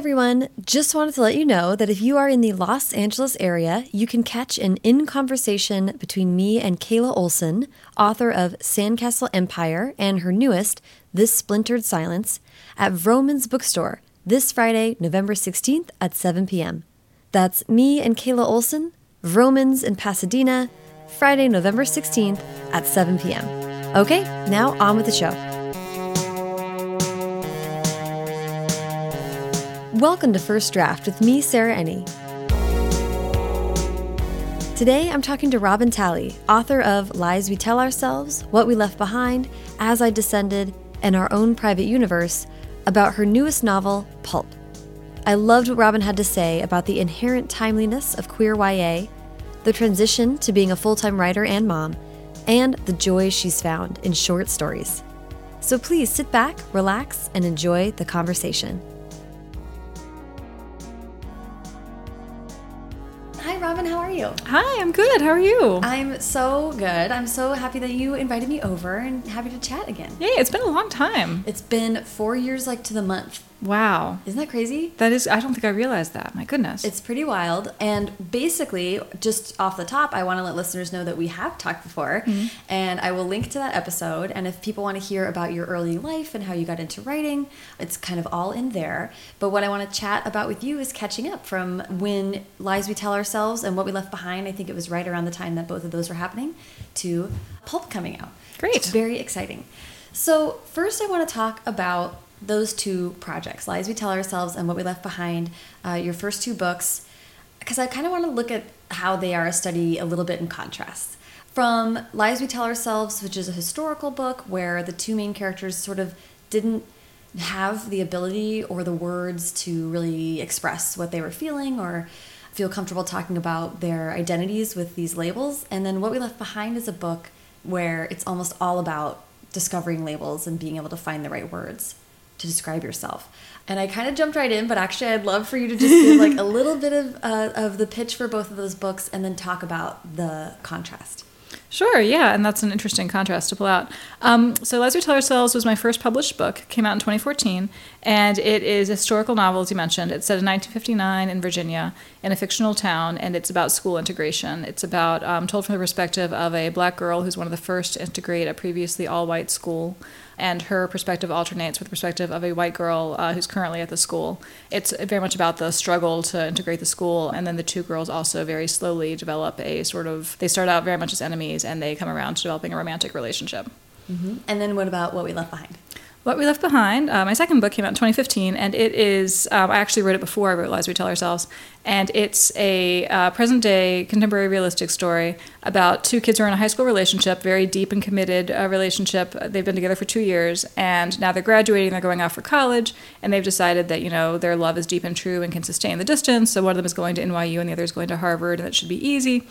everyone. Just wanted to let you know that if you are in the Los Angeles area, you can catch an in conversation between me and Kayla Olson, author of Sandcastle Empire and her newest, This Splintered Silence, at Vroman's Bookstore this Friday, November 16th at 7 p.m. That's me and Kayla Olson, Vroman's in Pasadena, Friday, November 16th at 7 p.m. Okay, now on with the show. Welcome to First Draft with me, Sarah Enni. Today I'm talking to Robin Talley, author of Lies We Tell Ourselves, What We Left Behind, As I Descended, and Our Own Private Universe, about her newest novel, Pulp. I loved what Robin had to say about the inherent timeliness of queer YA, the transition to being a full time writer and mom, and the joy she's found in short stories. So please sit back, relax, and enjoy the conversation. Robin, how are you? Hi, I'm good. How are you? I'm so good. I'm so happy that you invited me over and happy to chat again. Yay, it's been a long time. It's been four years, like to the month. Wow. Isn't that crazy? That is, I don't think I realized that. My goodness. It's pretty wild. And basically, just off the top, I want to let listeners know that we have talked before. Mm-hmm. And I will link to that episode. And if people want to hear about your early life and how you got into writing, it's kind of all in there. But what I want to chat about with you is catching up from when Lies We Tell Ourselves and What We Left Behind. I think it was right around the time that both of those were happening to Pulp coming out. Great. It's very exciting. So, first, I want to talk about those two projects Lies We Tell Ourselves and What We Left Behind, uh, your first two books, because I kind of want to look at how they are a study a little bit in contrast. From Lies We Tell Ourselves, which is a historical book where the two main characters sort of didn't have the ability or the words to really express what they were feeling or feel comfortable talking about their identities with these labels. And then What We Left Behind is a book where it's almost all about discovering labels and being able to find the right words to describe yourself. And I kind of jumped right in, but actually, I'd love for you to just give like a little bit of uh, of the pitch for both of those books, and then talk about the contrast. Sure, yeah, and that's an interesting contrast to pull out. Um, so, Lies We Tell Ourselves was my first published book, came out in 2014, and it is a historical novel, as you mentioned. It's set in 1959 in Virginia, in a fictional town, and it's about school integration. It's about um, told from the perspective of a black girl who's one of the first to integrate a previously all white school and her perspective alternates with the perspective of a white girl uh, who's currently at the school. It's very much about the struggle to integrate the school, and then the two girls also very slowly develop a sort of. They start out very much as enemies, and they come around to developing a romantic relationship. Mm -hmm. And then what about what we left behind? What We Left Behind, uh, my second book came out in 2015, and it is, um, I actually wrote it before I wrote Lies We Tell Ourselves, and it's a uh, present day contemporary realistic story about two kids who are in a high school relationship, very deep and committed uh, relationship. They've been together for two years, and now they're graduating, they're going off for college, and they've decided that, you know, their love is deep and true and can sustain the distance. So one of them is going to NYU and the other is going to Harvard, and it should be easy.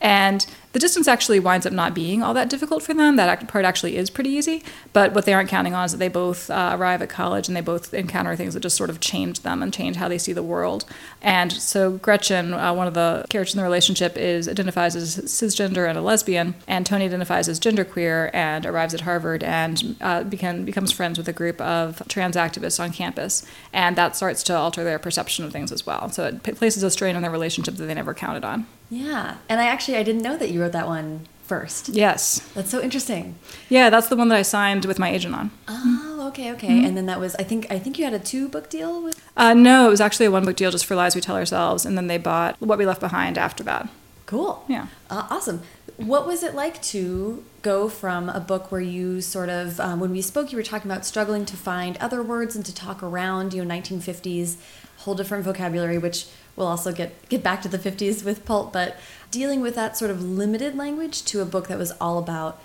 And the distance actually winds up not being all that difficult for them. That part actually is pretty easy. But what they aren't counting on is that they both uh, arrive at college and they both encounter things that just sort of change them and change how they see the world. And so Gretchen, uh, one of the characters in the relationship, is identifies as cisgender and a lesbian, and Tony identifies as genderqueer and arrives at Harvard and uh, become, becomes friends with a group of trans activists on campus. And that starts to alter their perception of things as well. So it places a strain on their relationship that they never counted on. Yeah, and I actually I didn't know that you wrote that one first. Yes, that's so interesting. Yeah, that's the one that I signed with my agent on. Oh, okay, okay. Mm -hmm. And then that was I think I think you had a two book deal with. Uh, no, it was actually a one book deal just for Lies We Tell Ourselves, and then they bought What We Left Behind after that. Cool. Yeah. Uh, awesome. What was it like to go from a book where you sort of, um, when we spoke, you were talking about struggling to find other words and to talk around, you know, 1950s, whole different vocabulary, which we'll also get get back to the 50s with pulp, but dealing with that sort of limited language to a book that was all about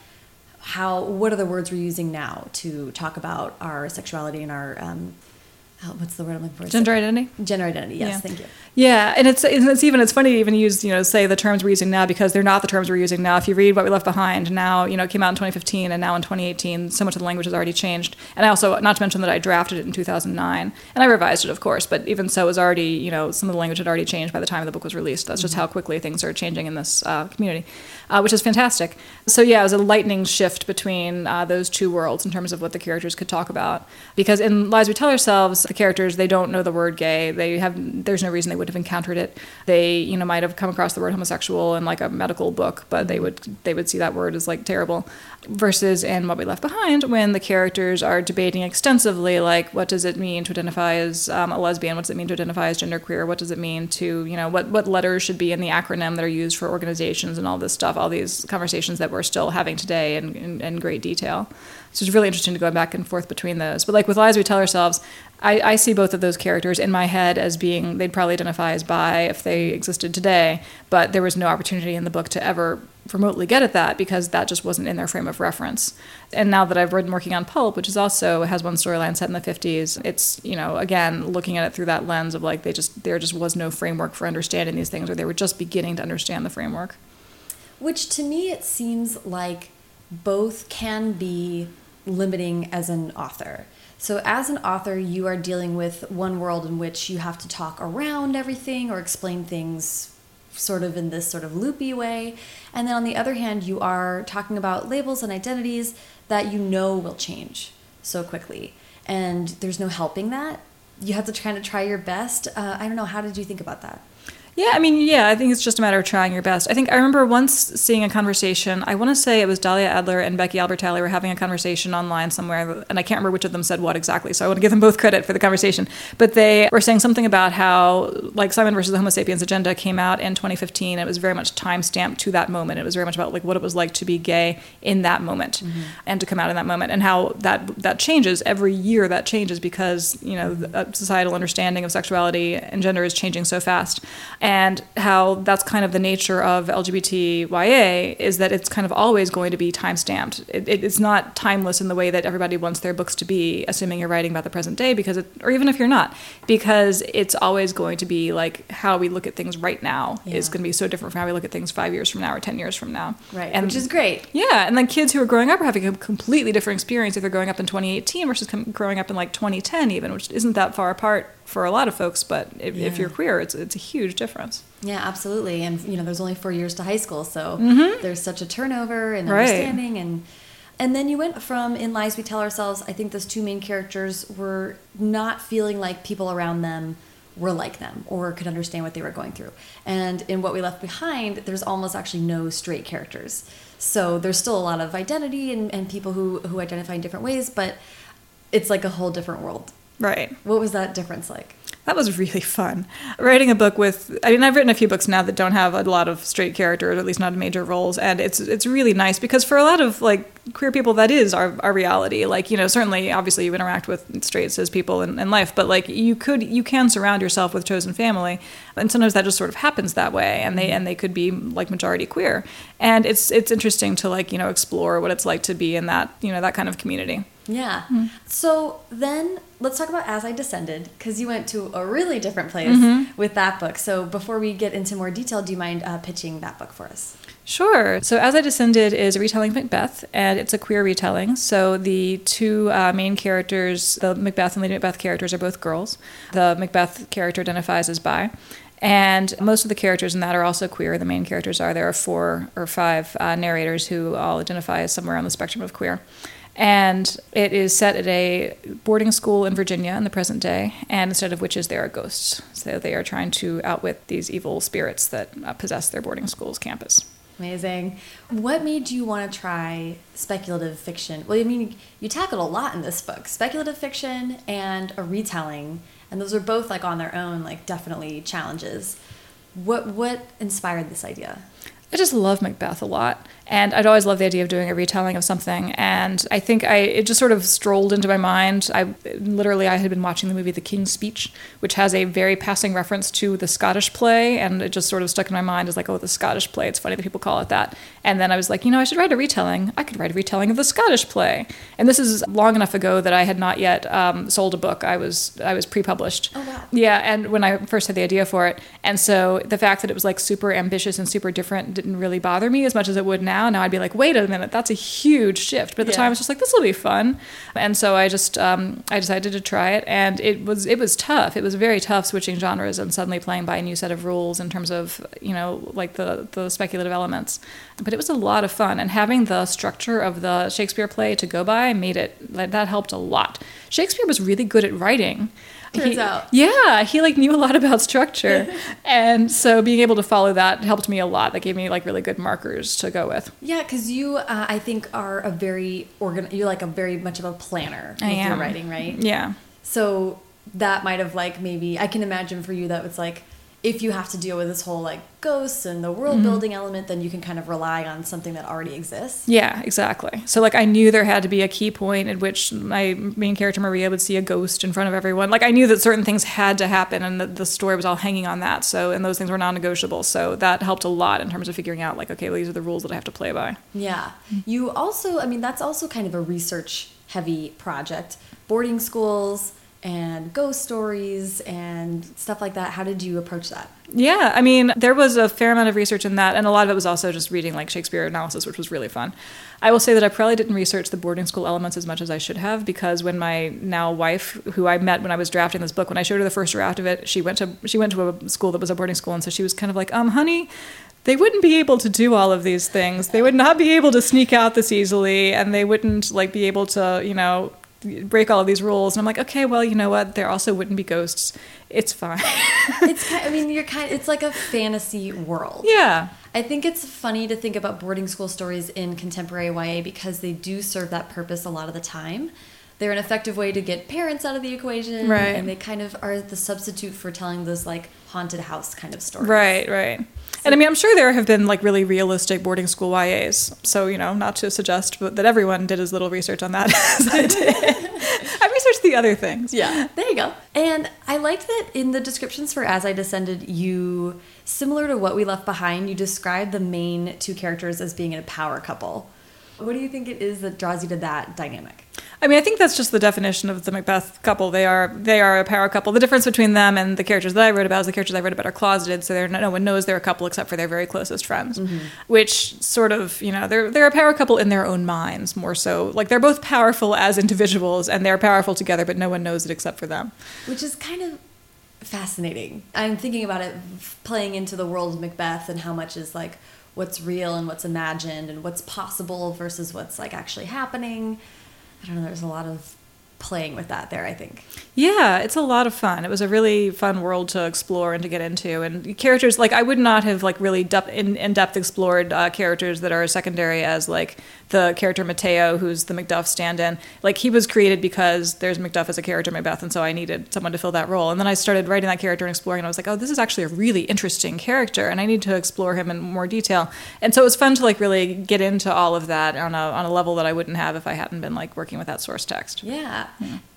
how what are the words we're using now to talk about our sexuality and our um, what's the word I'm looking for? Gender identity. Gender identity. Yes, Yeah. thank you. Yeah, and it's it's even it's funny to even use you know say the terms we're using now because they're not the terms we're using now. If you read what we left behind now, you know it came out in 2015 and now in 2018, so much of the language has already changed. And I also not to mention that I drafted it in 2009 and I revised it of course, but even so, it was already you know some of the language had already changed by the time the book was released. That's just how quickly things are changing in this uh, community, uh, which is fantastic. So yeah, it was a lightning shift between uh, those two worlds in terms of what the characters could talk about. Because in Lies We Tell Ourselves, the characters they don't know the word gay. They have there's no reason they would have encountered it. They you know might have come across the word homosexual in like a medical book, but they would they would see that word as like terrible. Versus in What We Left Behind, when the characters are debating extensively, like what does it mean to identify as um, a lesbian? What does it mean to identify as genderqueer? What does it mean to you know what what letters should be in the acronym that are used for organizations and all this stuff? All these conversations that we're still having today in, in, in great detail. So it's really interesting to go back and forth between those. But like with lies we tell ourselves, I, I see both of those characters in my head as being they'd probably identify as bi if they existed today, but there was no opportunity in the book to ever remotely get at that because that just wasn't in their frame of reference. And now that I've been working on Pulp, which is also has one storyline set in the 50s, it's, you know, again, looking at it through that lens of like they just there just was no framework for understanding these things or they were just beginning to understand the framework. Which to me it seems like both can be limiting as an author. So, as an author, you are dealing with one world in which you have to talk around everything or explain things sort of in this sort of loopy way. And then on the other hand, you are talking about labels and identities that you know will change so quickly. And there's no helping that. You have to kind of try your best. Uh, I don't know. How did you think about that? Yeah, I mean, yeah, I think it's just a matter of trying your best. I think I remember once seeing a conversation. I want to say it was Dahlia Adler and Becky Albertalli were having a conversation online somewhere, and I can't remember which of them said what exactly. So I want to give them both credit for the conversation. But they were saying something about how, like, Simon versus the Homo sapiens agenda came out in 2015. It was very much time stamped to that moment. It was very much about like what it was like to be gay in that moment mm-hmm. and to come out in that moment, and how that that changes every year. That changes because you know the societal understanding of sexuality and gender is changing so fast and how that's kind of the nature of LGBTYA is that it's kind of always going to be time stamped. It, it, it's not timeless in the way that everybody wants their books to be, assuming you're writing about the present day, because it, or even if you're not, because it's always going to be like how we look at things right now yeah. is going to be so different from how we look at things five years from now or ten years from now. Right, and, which is great. Yeah, and then kids who are growing up are having a completely different experience if they're growing up in 2018 versus growing up in like 2010 even, which isn't that far apart for a lot of folks, but if, yeah. if, you're queer, it's it's a huge difference. Yeah, absolutely. And you know, there's only four years to high school, so mm-hmm. there's such a turnover and understanding, right. and and then you went from in lies we tell ourselves. I think those two main characters were not feeling like people around them were like them or could understand what they were going through. And in what we left behind, there's almost actually no straight characters. So there's still a lot of identity and, and people who who identify in different ways, but it's like a whole different world Right. What was that difference like? That was really fun. Writing a book with I mean I've written a few books now that don't have a lot of straight characters, at least not major roles, and it's it's really nice because for a lot of like queer people that is our, our reality. Like, you know, certainly obviously you interact with straight cis people in, in life, but like you could you can surround yourself with chosen family. And sometimes that just sort of happens that way and they and they could be like majority queer. And it's it's interesting to like, you know, explore what it's like to be in that, you know, that kind of community. Yeah. Mm-hmm. So then let's talk about As I Descended because you went to a really different place mm-hmm. with that book. So before we get into more detail, do you mind uh, pitching that book for us? Sure. So As I Descended is a retelling of Macbeth, and it's a queer retelling. So the two uh, main characters, the Macbeth and Lady Macbeth characters, are both girls. The Macbeth character identifies as bi. And most of the characters in that are also queer. The main characters are. There are four or five uh, narrators who all identify as somewhere on the spectrum of queer. And it is set at a boarding school in Virginia in the present day, and instead of witches, there are ghosts. So they are trying to outwit these evil spirits that uh, possess their boarding school's campus. Amazing. What made you want to try speculative fiction? Well, I mean, you tackled a lot in this book speculative fiction and a retelling, and those are both like on their own, like definitely challenges. What, what inspired this idea? I just love Macbeth a lot. And I'd always loved the idea of doing a retelling of something. And I think I it just sort of strolled into my mind. I literally I had been watching the movie The King's Speech, which has a very passing reference to the Scottish play, and it just sort of stuck in my mind as like, oh, the Scottish play. It's funny that people call it that. And then I was like, you know, I should write a retelling. I could write a retelling of the Scottish play. And this is long enough ago that I had not yet um, sold a book. I was I was pre-published. Oh wow. Yeah, and when I first had the idea for it, and so the fact that it was like super ambitious and super different didn't really bother me as much as it would now. Now I'd be like, wait a minute, that's a huge shift. But at the yeah. time, I was just like, this will be fun, and so I just um, I decided to try it, and it was it was tough. It was very tough switching genres and suddenly playing by a new set of rules in terms of you know like the the speculative elements. But it was a lot of fun, and having the structure of the Shakespeare play to go by made it that helped a lot. Shakespeare was really good at writing Turns he- out. Yeah, he like knew a lot about structure. and so being able to follow that helped me a lot. That gave me like really good markers to go with. Yeah, because you, uh, I think, are a very organ. You're like a very much of a planner I with your am. writing, right? Yeah. So that might have like maybe I can imagine for you that it's like if you have to deal with this whole like ghosts and the world Mm-hmm. building element, then you can kind of rely on something that already exists. Yeah, exactly. So like I knew there had to be a key point at which my main character Maria would see a ghost in front of everyone. Like I knew that certain things had to happen and that the story was all hanging on that. So and those things were non-negotiable. So that helped a lot in terms of figuring out like okay, well, these are the rules that I have to play by. Yeah. You also, I mean, that's also kind of a research heavy project. Boarding schools and ghost stories and stuff like that. How did you approach that? Yeah, I mean, there was a fair amount of research in that, and a lot of it was also just reading like Shakespeare analysis, which was really fun. I will say that I probably didn't research the boarding school elements as much as I should have because when my now wife, who I met when I was drafting this book, when I showed her the first draft of it, she went to she went to a school that was a boarding school, and so she was kind of like, um, honey. They wouldn't be able to do all of these things. They would not be able to sneak out this easily, and they wouldn't like be able to, you know, break all of these rules. And I'm like, okay, well, you know what? There also wouldn't be ghosts. It's fine. It's kind I mean, you're kind it's like a fantasy world. yeah. I think it's funny to think about boarding school stories in contemporary YA because they do serve that purpose a lot of the time. They're an effective way to get parents out of the equation, Right. And they kind of are the substitute for telling those like haunted house kind of stories, Right, right. And I mean, I'm sure there have been like really realistic boarding school YAs. So, you know, not to suggest but that everyone did as little research on that as I did. I researched the other things. Yeah, there you go. And I liked that in the descriptions for As I Descended, you, similar to what we left behind, you describe the main two characters as being a power couple. What do you think it is that draws you to that dynamic? I mean, I think that's just the definition of the Macbeth couple. They are they are a power couple. The difference between them and the characters that I wrote about is the characters I wrote about are closeted, so they're, no one knows they're a couple except for their very closest friends. Mm-hmm. Which sort of, you know, they're they're a power couple in their own minds more so. Like they're both powerful as individuals and they're powerful together, but no one knows it except for them. Which is kind of fascinating. I'm thinking about it playing into the world of Macbeth and how much is like what's real and what's imagined and what's possible versus what's like actually happening. I don't know, there's a lot of playing with that there, I think. Yeah, it's a lot of fun. It was a really fun world to explore and to get into. And characters like I would not have like really dep- in, in depth explored uh, characters that are secondary as like the character Mateo, who's the Macduff stand-in. Like he was created because there's Macduff as a character in Macbeth, and so I needed someone to fill that role. And then I started writing that character and exploring, and I was like, oh, this is actually a really interesting character, and I need to explore him in more detail. And so it was fun to like really get into all of that on a on a level that I wouldn't have if I hadn't been like working with that source text. Yeah.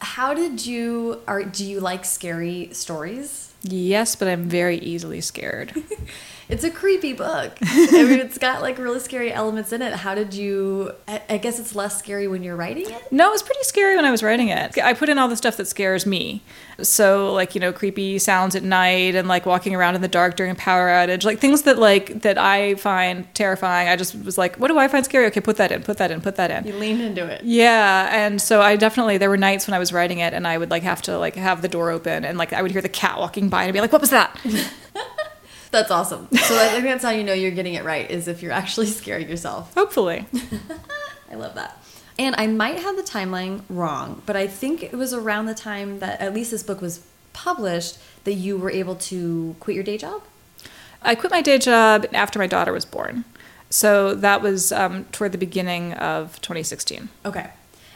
How did you are do you like scary stories? Yes, but I'm very easily scared. It's a creepy book. I mean, it's got like really scary elements in it. How did you? I, I guess it's less scary when you're writing it. No, it was pretty scary when I was writing it. I put in all the stuff that scares me. So like, you know, creepy sounds at night and like walking around in the dark during a power outage, like things that like that I find terrifying. I just was like, what do I find scary? Okay, put that in, put that in, put that in. You lean into it. Yeah, and so I definitely there were nights when I was writing it and I would like have to like have the door open and like I would hear the cat walking by and I'd be like, what was that? That's awesome. So I think that's how you know you're getting it right is if you're actually scaring yourself. Hopefully. I love that. And I might have the timeline wrong, but I think it was around the time that at least this book was published that you were able to quit your day job. I quit my day job after my daughter was born. So that was um, toward the beginning of 2016. Okay.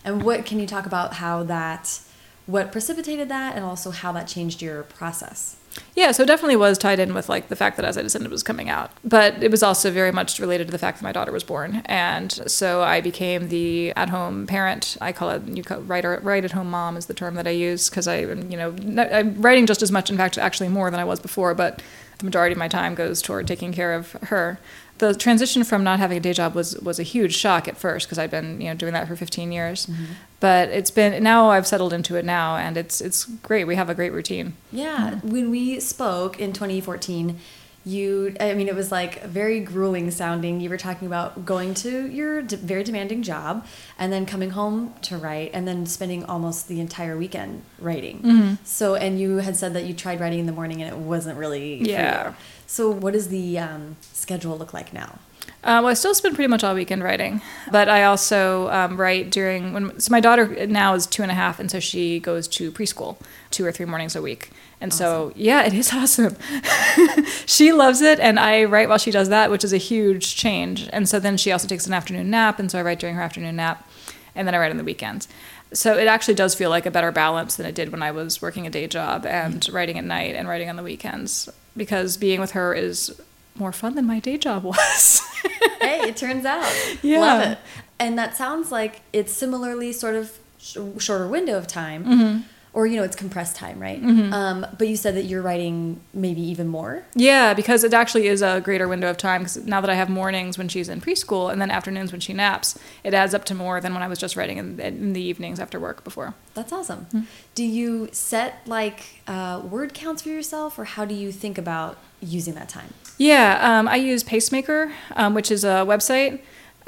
And what can you talk about how that, what precipitated that, and also how that changed your process? Yeah, so it definitely was tied in with like the fact that As I Descended was coming out, but it was also very much related to the fact that my daughter was born, and so I became the at-home parent. I call it you call, write at home mom is the term that I use because I you know I'm writing just as much, in fact, actually more than I was before, but the majority of my time goes toward taking care of her. The transition from not having a day job was was a huge shock at first because I'd been you know doing that for 15 years, mm-hmm. but it's been now I've settled into it now, and it's it's great. We have a great routine. Yeah. When we spoke in 2014, you, I mean, it was like very grueling sounding. You were talking about going to your very demanding job and then coming home to write and then spending almost the entire weekend writing. So, and you had said that you tried writing in the morning and it wasn't really. Yeah. So, what does the um, schedule look like now? Uh, well, I still spend pretty much all weekend writing, but I also um, write during when. So my daughter now is two and a half, and so she goes to preschool two or three mornings a week. And so, yeah, it is awesome. she loves it, and I write while she does that, which is a huge change. And so then she also takes an afternoon nap, and so I write during her afternoon nap, and then I write on the weekends. So it actually does feel like a better balance than it did when I was working a day job and writing at night and writing on the weekends because being with her is more fun than my day job was. hey, it turns out. Yeah. Love it. And that sounds like it's similarly sort of sh shorter window of time. Mm-hmm. Or, you know, it's compressed time, right? Um, but you said that you're writing maybe even more. Yeah, because it actually is a greater window of time. Because now that I have mornings when she's in preschool and then afternoons when she naps, it adds up to more than when I was just writing in, in the evenings after work before. That's awesome. Hmm. Do you set like uh, word counts for yourself, or how do you think about using that time? Yeah, um, I use Pacemaker, um, which is a website.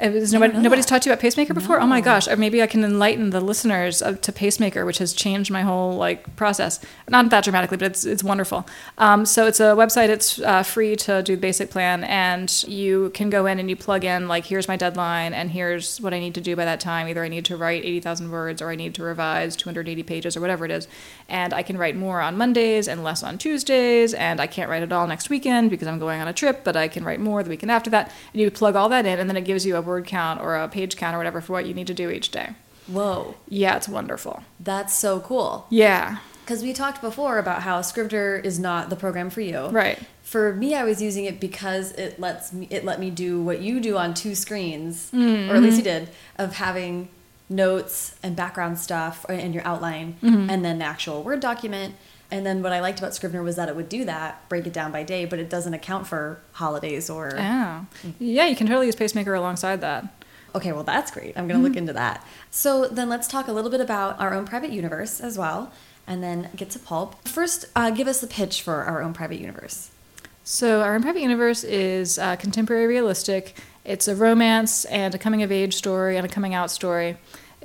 Is nobody, nobody's talked to you about Pacemaker before? Oh my gosh! Or maybe I can enlighten the listeners of, to Pacemaker, which has changed my whole like process. Not that dramatically, but it's it's wonderful. Um, so it's a website. It's uh, free to do the basic plan, and you can go in and you plug in like here's my deadline, and here's what I need to do by that time. Either I need to write eighty thousand words, or I need to revise two hundred eighty pages, or whatever it is. And I can write more on Mondays and less on Tuesdays, and I can't write at all next weekend because I'm going on a trip. But I can write more the weekend after that. And you plug all that in, and then it gives you a word count or a page count or whatever for what you need to do each day. Whoa, Yeah, it's wonderful. that's so cool. Yeah, Because we talked before about how Scrivener is not the program for you. right. For me, I was using it because it lets me it let me do what you do on two screens, Mm-hmm. or at least you did, of having notes and background stuff and your outline, Mm-hmm. and then the actual Word document. And then what I liked about Scrivener was that it would do that, break it down by day, but it doesn't account for holidays or. Oh. Yeah, you can totally use Pacemaker alongside that. Okay, well, that's great. I'm going to look into that. So then let's talk a little bit about our own private universe as well, and then get to pulp. First, uh, give us the pitch for our own private universe. So, Our own Private Universe is uh, contemporary realistic. It's a romance and a coming of age story and a coming out story.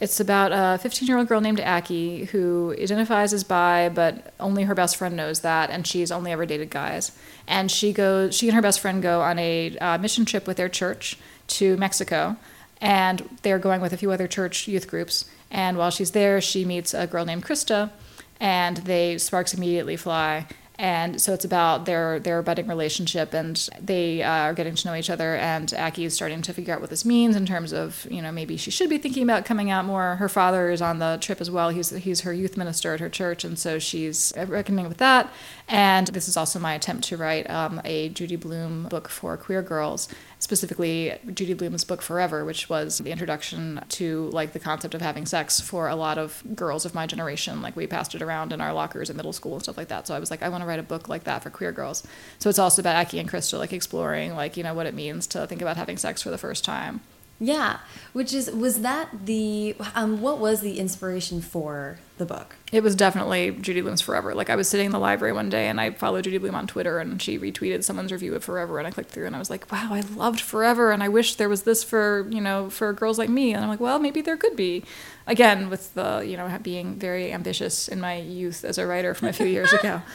It's about a 15 year old girl named Aki who identifies as bi, but only her best friend knows that, and she's only ever dated guys. And she goes, she and her best friend go on a uh, mission trip with their church to Mexico, and they're going with a few other church youth groups. And while she's there, she meets a girl named Krista, and they sparks immediately fly and so it's about their their budding relationship and they uh, are getting to know each other and Aki is starting to figure out what this means in terms of you know maybe she should be thinking about coming out more. Her father is on the trip as well. He's he's her youth minister at her church. And so she's reckoning with that. And this is also my attempt to write um, a Judy Blume book for queer girls specifically Judy Blume's book Forever which was the introduction to like the concept of having sex for a lot of girls of my generation. Like we passed it around in our lockers in middle school and stuff like that. So I was like I want to write a book like that for queer girls. So it's also about Aki and Krista like exploring like you know what it means to think about having sex for the first time Yeah, which is was that the um what was the inspiration for the book? It was definitely Judy Blume's Forever. Like I was sitting in the library one day and I followed Judy Blume on Twitter and she retweeted someone's review of Forever and I clicked through and I was like, wow, I loved Forever and I wish there was this for you know for girls like me. And I'm like, well, maybe there could be. Again, with the you know being very ambitious in my youth as a writer from a few years ago.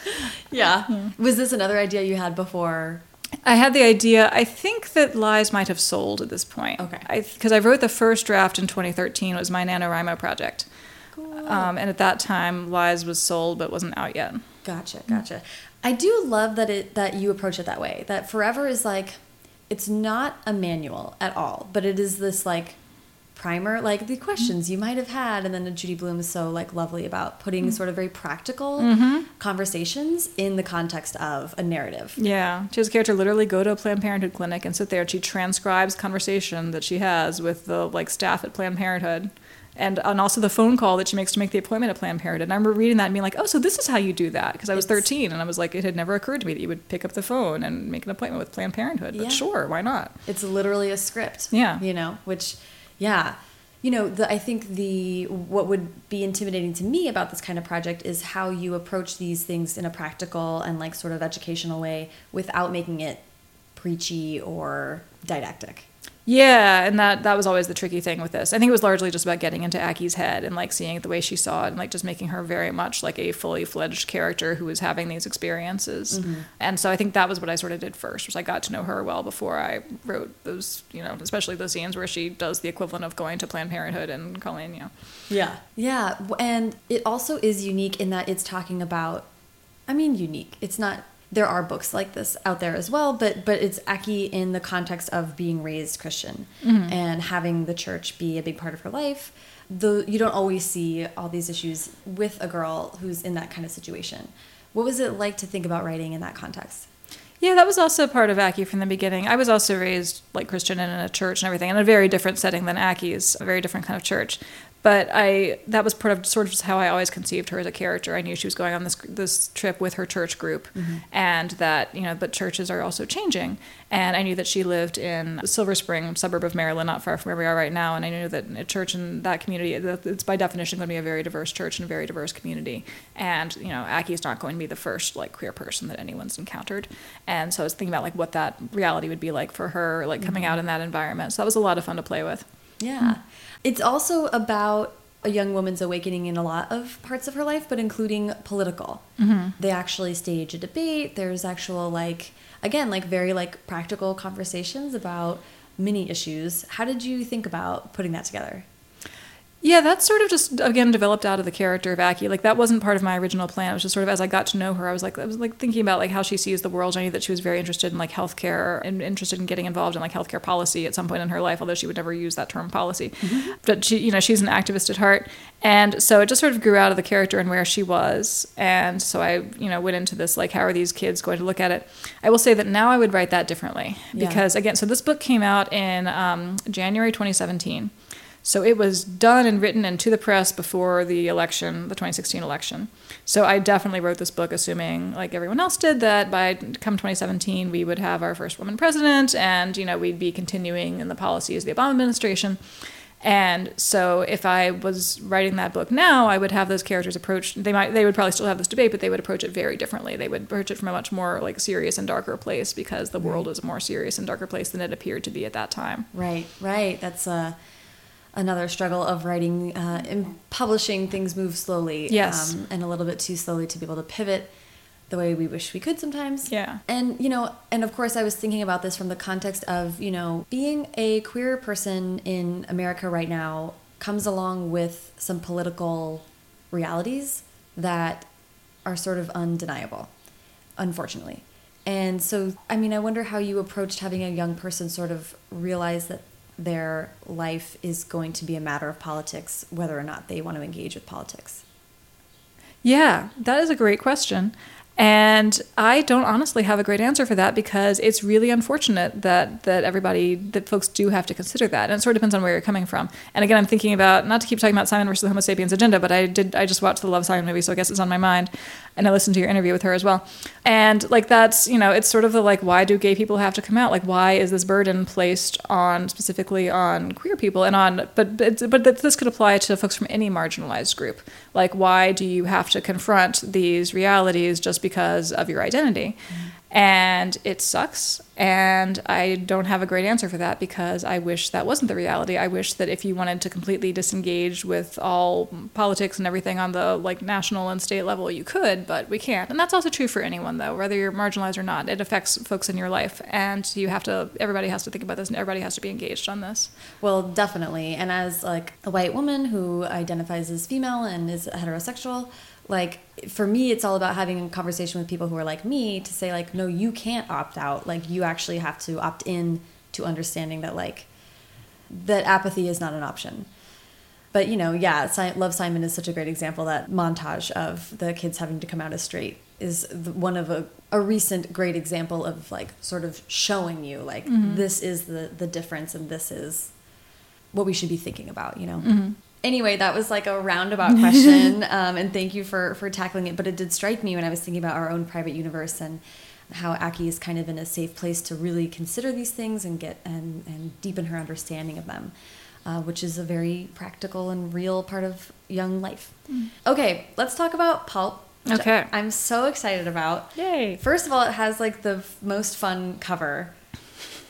Yeah. Was this another idea you had before? I had the idea. I think that Lies might have sold at this point. Okay. Because I, wrote the first draft in 2013. It was my NaNoWriMo project. Um, and at that time, Lies was sold but wasn't out yet. Gotcha, gotcha. I do love that it that you approach it that way. That forever is like it's not a manual at all, but it is this like primer, like the mm-hmm. questions you might have had, and then Judy Blume is so like lovely about putting mm-hmm. sort of very practical mm-hmm. conversations in the context of a narrative. Yeah, she has a character literally go to a Planned Parenthood clinic and sit there and she transcribes conversation that she has with the like staff at Planned Parenthood. And, and also the phone call that she makes to make the appointment at Planned Parenthood. And I remember reading that and being like, oh, so this is how you do that. Because I was It's- 13 and I was like, it had never occurred to me that you would pick up the phone and make an appointment with Planned Parenthood. But Yeah. sure, why not? It's literally a script. Yeah. You know, which, yeah. You know, the, I think the what would be intimidating to me about this kind of project is how you approach these things in a practical and like sort of educational way without making it preachy or didactic. Yeah, and that that was always the tricky thing with this. I think it was largely just about getting into Aki's head and like seeing it the way she saw it and like just making her very much like a fully fledged character who was having these experiences. Mm-hmm. And so I think that was what I sort of did first, was I got to know her well before I wrote those, you know, especially those scenes where she does the equivalent of going to Planned Parenthood and calling, you know. Yeah. Yeah. And it also is unique in that it's talking about, I mean, unique. It's not, there are books like this out there as well, but, but it's Aki in the context of being raised Christian mm-hmm. and having the church be a big part of her life. Though you don't always see all these issues with a girl who's in that kind of situation. What was it like to think about writing in that context? Yeah, that was also part of Aki from the beginning. I was also raised like Christian and in a church and everything, in a very different setting than Aki's, a very different kind of church. But I that was part of sort of how I always conceived her as a character. I knew she was going on this this trip with her church group, mm-hmm. and that you know, but churches are also changing. And I knew that she lived in Silver Spring, suburb of Maryland, not far from where we are right now. And I knew that a church in that community, that it's by definition going to be a very diverse church and a very diverse community. And you know, Aki's not going to be the first like queer person that anyone's encountered. And so I was thinking about like what that reality would be like for her, like coming mm-hmm. out in that environment. So that was a lot of fun to play with. Yeah. It's also about a young woman's awakening in a lot of parts of her life, but including political. Mm-hmm. They actually stage a debate. There's actual, like, again, like very like practical conversations about many issues. How did you think about putting that together? Yeah, that's sort of just again developed out of the character of Aki. Like that wasn't part of my original plan. It was just sort of as I got to know her, I was like I was like thinking about like how she sees the world. I knew that she was very interested in like healthcare and interested in getting involved in like healthcare policy at some point in her life, although she would never use that term policy. But she, you know, she's an activist at heart, and so it just sort of grew out of the character and where she was. And so I, you know, went into this like how are these kids going to look at it? I will say that now I would write that differently Yeah. because again, so this book came out in um, January 2017. So it was done and written and to the press before the election, the 2016 election. So I definitely wrote this book assuming, like everyone else did, that by come 2017 we would have our first woman president, and you know we'd be continuing in the policies of the Obama administration. And so if I was writing that book now, I would have those characters approach. They might, they would probably still have this debate, but they would approach it very differently. They would approach it from a much more like serious and darker place because the world is a more serious and darker place than it appeared to be at that time. Right, right. That's uh, another struggle of writing uh, and publishing. Things move slowly, Yes. um, and a little bit too slowly to be able to pivot the way we wish we could sometimes. Yeah. And you know, and of course, I was thinking about this from the context of you know being a queer person in America right now comes along with some political realities that are sort of undeniable, unfortunately. And so, I mean, I wonder how you approached having a young person sort of realize that their life is going to be a matter of politics, whether or not they want to engage with politics. Yeah, that is a great question. And I don't honestly have a great answer for that because it's really unfortunate that that everybody that folks do have to consider that. And it sort of depends on where you're coming from. And again, I'm thinking about not to keep talking about Simon versus the Homo sapiens agenda, but I did I just watched the Love Simon movie, so I guess it's on my mind. And I listened to your interview with her as well. And like that's, you know, it's sort of the like why do gay people have to come out? Like why is this burden placed on specifically on queer people and on but but, but this could apply to folks from any marginalized group. Like why do you have to confront these realities just because of your identity? Mm-hmm. And it sucks. And I don't have a great answer for that because I wish that wasn't the reality. I wish that if you wanted to completely disengage with all politics and everything on the like national and state level, you could, but we can't. And that's also true for anyone though, whether you're marginalized or not. It affects folks in your life. And you have to everybody has to think about this and everybody has to be engaged on this. Well, definitely. And as like a white woman who identifies as female and is heterosexual, like for me it's all about having a conversation with people who are like me to say like no, you can't opt out. Like you actually have to opt in to understanding that like that apathy is not an option. But you know, yeah, si Love Simon is such a great example. That montage of the kids having to come out as straight is the, one of a, a recent great example of like sort of showing you like mm-hmm. this is the the difference and this is what we should be thinking about. You know. Mm-hmm. Anyway, that was like a roundabout question, um, and thank you for for tackling it. But it did strike me when I was thinking about our own private universe and how Aki is kind of in a safe place to really consider these things and get and and deepen her understanding of them uh, which is a very practical and real part of young life. Okay, let's talk about Pulp. Okay. I'm so excited about. Yay. First of all, it has like the most fun cover.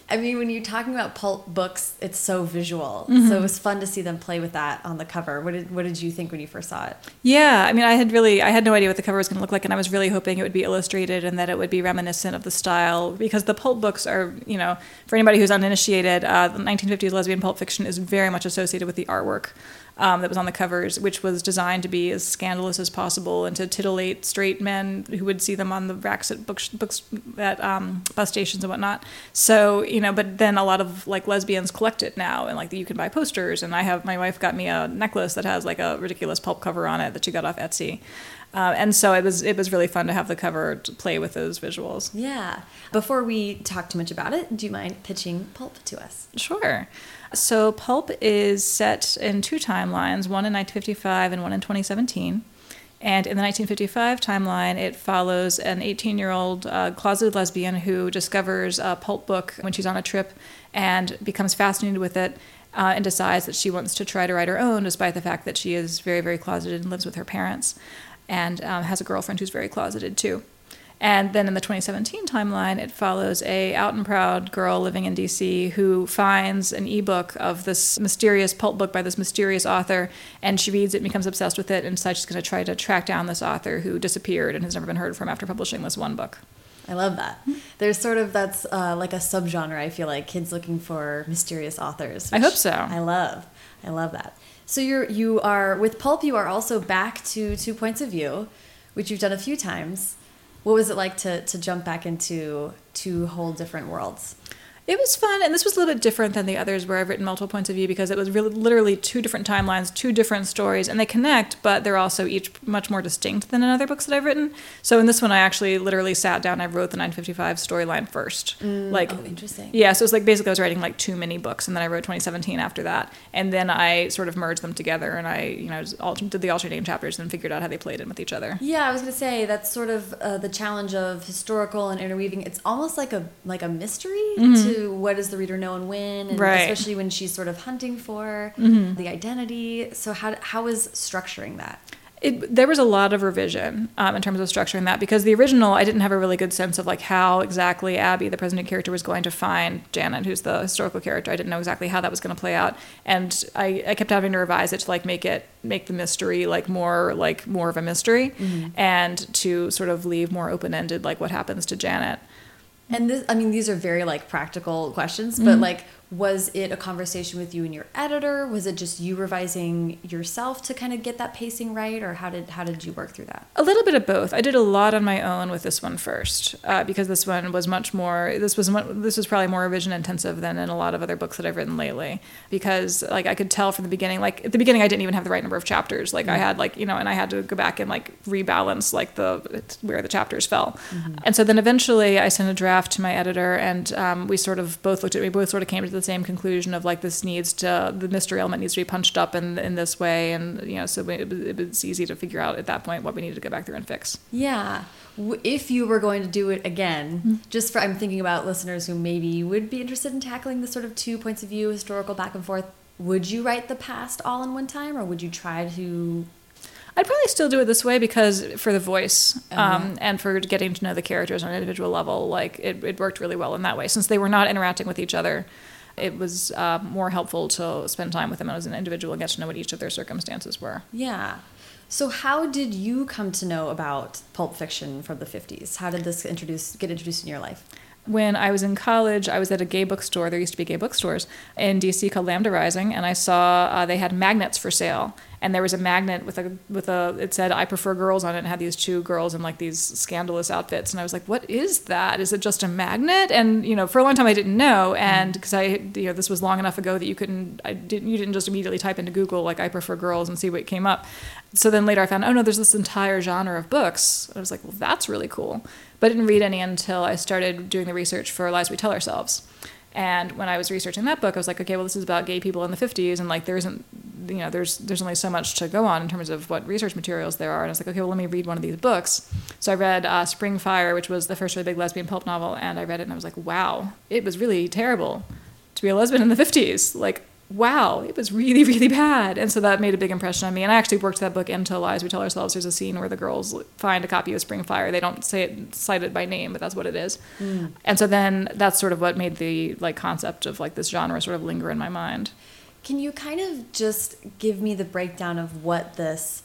I mean, when you're talking about pulp books, it's so visual. Mm-hmm. So it was fun to see them play with that on the cover. What did what did you think when you first saw it? Yeah, I mean, I had really, I had no idea what the cover was going to look like, and I was really hoping it would be illustrated and that it would be reminiscent of the style because the pulp books are, you know, for anybody who's uninitiated, uh, the 1950s lesbian pulp fiction is very much associated with the artwork um, that was on the covers, which was designed to be as scandalous as possible and to titillate straight men who would see them on the racks at books, books at um, bus stations and whatnot. So you know, but then a lot of like lesbians collect it now, and like you can buy posters. And I have my wife got me a necklace that has like a ridiculous pulp cover on it that she got off Etsy. Uh, and so it was it was really fun to have the cover to play with those visuals. Yeah. Before we talk too much about it, do you mind pitching pulp to us? Sure. So Pulp is set in two timelines, one in 1955 and one in 2017. And in the 1955 timeline, it follows an 18 year old uh, closeted lesbian who discovers a pulp book when she's on a trip and becomes fascinated with it uh, and decides that she wants to try to write her own, despite the fact that she is very, very closeted and lives with her parents and um, has a girlfriend who's very closeted too. And then in the 2017 timeline, it follows a out and proud girl living in DC who finds an ebook of this mysterious pulp book by this mysterious author, and she reads it and becomes obsessed with it, and decides she's going to try to track down this author who disappeared and has never been heard from after publishing this one book. I love that. There's sort of that's uh, like a subgenre. I feel like kids looking for mysterious authors. I hope so. I love. I love that. So you're you are with pulp. You are also back to two points of view, which you've done a few times. What was it like to to jump back into two whole different worlds? It was fun, and this was a little bit different than the others where I've written multiple points of view because it was really literally two different timelines, two different stories, and they connect, but they're also each much more distinct than in other books that I've written. So in this one, I actually literally sat down. I wrote the 955 storyline first, like oh, interesting. Yeah, so it was like basically I was writing like two mini books, and then I wrote 2017 after that, and then I sort of merged them together, and I you know alter- did the alternating chapters and figured out how they played in with each other. Yeah, I was gonna say that's sort of uh, the challenge of historical and interweaving. It's almost like a like a mystery to what does the reader know and when, and. Right. Especially when she's sort of hunting for the identity. So how how is structuring that? it, there was a lot of revision um, in terms of structuring that because the original I didn't have a really good sense of like how exactly Abby, the president character, was going to find Janet, who's the historical character. I didn't know exactly how that was going to play out, and I, I kept having to revise it to like make it make the mystery like more like more of a mystery, and to sort of leave more open ended like what happens to Janet. And this, I mean, these are very like practical questions, but mm-hmm. like, was it a conversation with you and your editor? Was it just you revising yourself to kind of get that pacing right, or how did how did you work through that? A little bit of both. I did a lot on my own with this one first uh, because this one was much more. This was this was probably more revision intensive than in a lot of other books that I've written lately. Because like I could tell from the beginning, like at the beginning, I didn't even have the right number of chapters. Like I had like you know, and I had to go back and like rebalance like the where the chapters fell. And so then eventually, I sent a draft to my editor, and um, we sort of both looked at. We both sort of came to the same conclusion of like this needs to the mystery element needs to be punched up in in this way, and you know, so it, was- it was easy to figure out at that point what we needed to go back through and fix. Yeah. If you were going to do it again, just for I'm thinking about listeners who maybe would be interested in tackling the sort of two points of view, historical back and forth, would you write the past all in one time, or would you try to? I'd probably still do it this way because for the voice Oh, um, and for getting to know the characters on an individual level, like it, it worked really well in that way. Since they were not interacting with each other, it was uh, more helpful to spend time with them as an individual and get to know what each of their circumstances were. Yeah. So how did you come to know about pulp fiction from the 50s? How did this introduce get introduced in your life? When I was in college, I was at a gay bookstore. There used to be gay bookstores in DC called Lambda Rising, and I saw uh, they had magnets for sale. And there was a magnet with a with a it said "I prefer girls" on it, and had these two girls in like these scandalous outfits. And I was like, "What is that? Is it just a magnet?" And you know, for a long time I didn't know, and because I you know this was long enough ago that you couldn't I didn't you didn't just immediately type into Google like "I prefer girls" and see what came up. So then later I found, oh no, there's this entire genre of books. I was like, well, that's really cool. But I didn't read any until I started doing the research for Lies We Tell Ourselves. And when I was researching that book, I was like, okay, well, this is about gay people in the 50s, and like there isn't, you know, there's there's only so much to go on in terms of what research materials there are. And I was like, okay, well, let me read one of these books. So I read uh, Spring Fire, which was the first really big lesbian pulp novel, and I read it, and I was like, wow, it was really terrible to be a lesbian in the 50s. Like, wow, it was really, really bad. And so that made a big impression on me. And I actually worked that book into Lies We Tell Ourselves. There's a scene where the girls find a copy of Spring Fire. They don't say it, cite it by name, but that's what it is. Mm. And so then that's sort of what made the like concept of like this genre sort of linger in my mind. Can you kind of just give me the breakdown of what this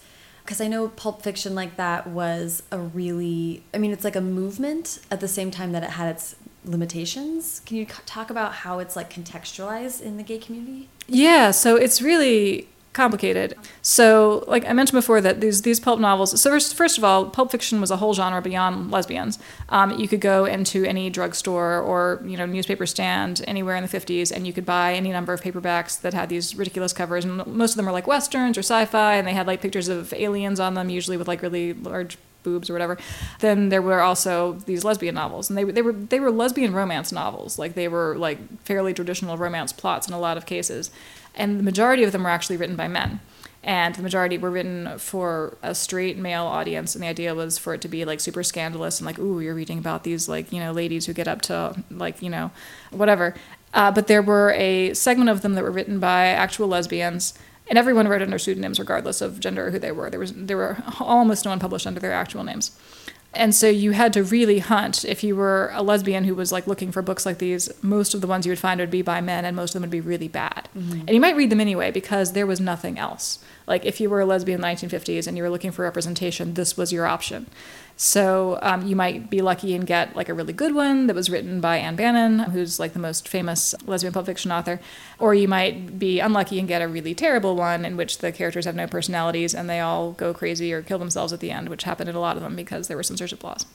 because I know pulp fiction like that was a really, I mean, it's like a movement at the same time that it had its limitations. Can you talk about how it's like contextualized in the gay community? Yeah, so it's really complicated. So, like I mentioned before, that these these pulp novels. So first, first of all, pulp fiction was a whole genre beyond lesbians. Um, you could go into any drugstore or you know newspaper stand anywhere in the '50s, and you could buy any number of paperbacks that had these ridiculous covers. And most of them were like westerns or sci-fi, and they had like pictures of aliens on them, usually with like really large boobs or whatever. Then there were also these lesbian novels, and they they were they were lesbian romance novels. Like they were like fairly traditional romance plots in a lot of cases, and the majority of them were actually written by men. And the majority were written for a straight male audience, and the idea was for it to be like super scandalous and like, ooh, you're reading about these like you know ladies who get up to like you know whatever. Uh, but there were a segment of them that were written by actual lesbians and everyone wrote under pseudonyms regardless of gender or who they were. There was there were almost no one published under their actual names. And so you had to really hunt if you were a lesbian who was like looking for books like these. Most of the ones you would find would be by men, and most of them would be really bad. Mm-hmm. And you might read them anyway because there was nothing else. Like if you were a lesbian in the 1950s and you were looking for representation, this was your option. So um, you might be lucky and get like a really good one that was written by Ann Bannon, who's like the most famous lesbian pulp fiction author, or you might be unlucky and get a really terrible one in which the characters have no personalities and they all go crazy or kill themselves at the end, which happened in a lot of them because there were censorship laws.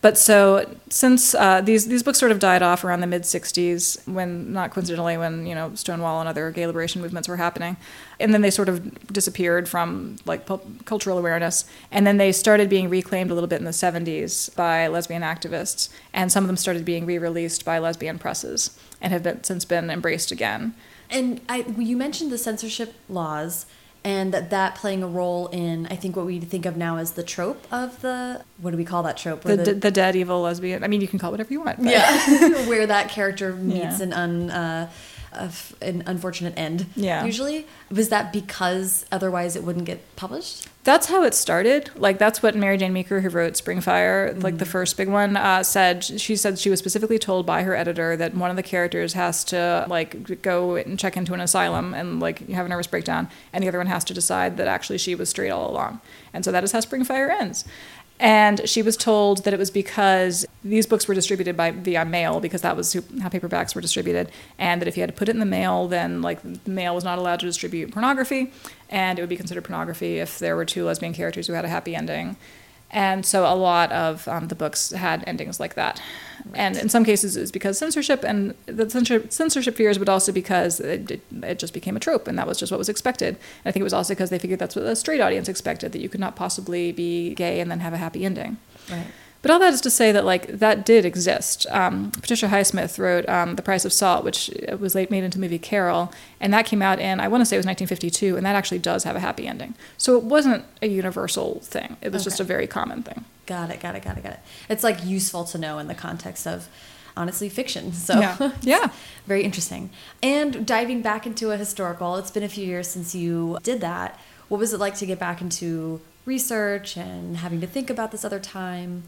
But so since uh, these these books sort of died off around the mid '60s, when not coincidentally when you know Stonewall and other gay liberation movements were happening, and then they sort of disappeared from like cultural awareness, and then they started being reclaimed a little bit in the '70s by lesbian activists, and some of them started being re-released by lesbian presses and have been, since been embraced again. And I, you mentioned the censorship laws and that that playing a role in I think what we think of now as the trope of the what do we call that trope? The, the, the dead evil lesbian. I mean, you can call it whatever you want. But. Yeah, where that character meets yeah. an un. Uh, of an unfortunate end. Yeah. Usually, was that because otherwise it wouldn't get published? That's how it started. Like that's what Marijane Meeker, who wrote Spring Fire, mm-hmm. like the mm-hmm. first big one, uh, said. She said she was specifically told by her editor that one of the characters has to like go and check into an asylum and like have a nervous breakdown, and the other one has to decide that actually she was straight all along. And so that is how Spring Fire ends. And she was told that it was because these books were distributed by via mail because that was how paperbacks were distributed, and that if you had to put it in the mail, then like the mail was not allowed to distribute pornography, and it would be considered pornography if there were two lesbian characters who had a happy ending. And so a lot of um, the books had endings like that. And in some cases, it was because censorship, and the censorship, censorship fears, but also because it, it, it, just became a trope, and that was just what was expected. And I think it was also because they figured that's what the straight audience expected, that you could not possibly be gay and then have a happy ending. Right. But all that is to say that like that did exist. Um, Patricia Highsmith wrote um, *The Price of Salt*, which was late made into the movie Carol, and that came out in I want to say it was 1952, and that actually does have a happy ending. So it wasn't a universal thing; it was okay. just a very common thing. Got it. Got it. Got it. Got it. It's like useful to know in the context of honestly fiction. So yeah, yeah. very interesting. And diving back into a historical, it's been a few years since you did that. What was it like to get back into research and having to think about this other time?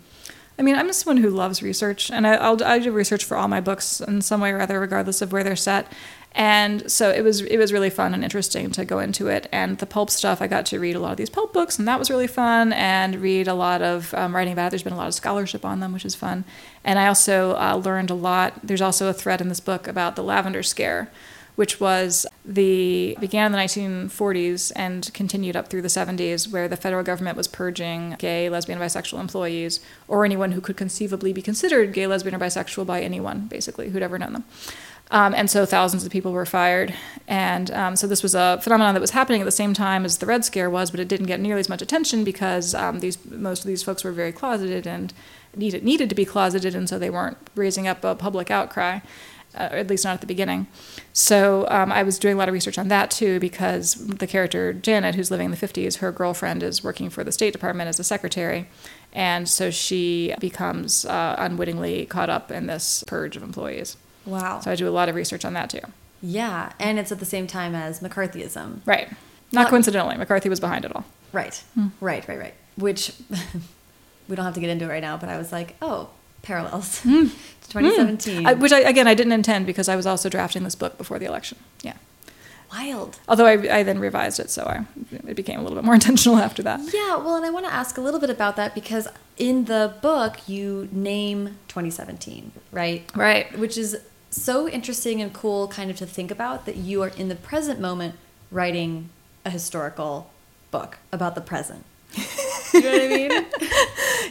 I mean, I'm just someone who loves research, and I, will I do research for all my books in some way or other, regardless of where they're set. And so it was it was really fun and interesting to go into it. And the pulp stuff, I got to read a lot of these pulp books, and that was really fun. And read a lot of um, writing about it. There's been a lot of scholarship on them, which is fun. And I also uh, learned a lot. There's also a thread in this book about the lavender scare, which was the began in the 1940s and continued up through the 70s, where the federal government was purging gay, lesbian, bisexual employees, or anyone who could conceivably be considered gay, lesbian, or bisexual by anyone, basically, who'd ever known them. Um, and so thousands of people were fired. And um, so this was a phenomenon that was happening at the same time as the Red Scare was, but it didn't get nearly as much attention because um, these most of these folks were very closeted and needed needed to be closeted, and so they weren't raising up a public outcry uh, or at least not at the beginning. So um, I was doing a lot of research on that too, because the character Janet, who's living in the 50s, her girlfriend is working for the State Department as a secretary. And so she becomes uh, unwittingly caught up in this purge of employees. Wow. So I do a lot of research on that too. Yeah. And it's at the same time as McCarthyism. Right. Not well, coincidentally, McCarthy was behind it all. Right. Hmm. Right, right, right. Which we don't have to get into it right now, but I was like, oh, parallels. Hmm. Hmm. 2017. Mm. I, which I, again, I didn't intend because I was also drafting this book before the election. Yeah. Wild. Although I, I then revised it, so I, it became a little bit more intentional after that. Yeah, well, and I want to ask a little bit about that because in the book you name 2017, right? Right. Which is so interesting and cool, kind of to think about that you are in the present moment writing a historical book about the present. you know what I mean?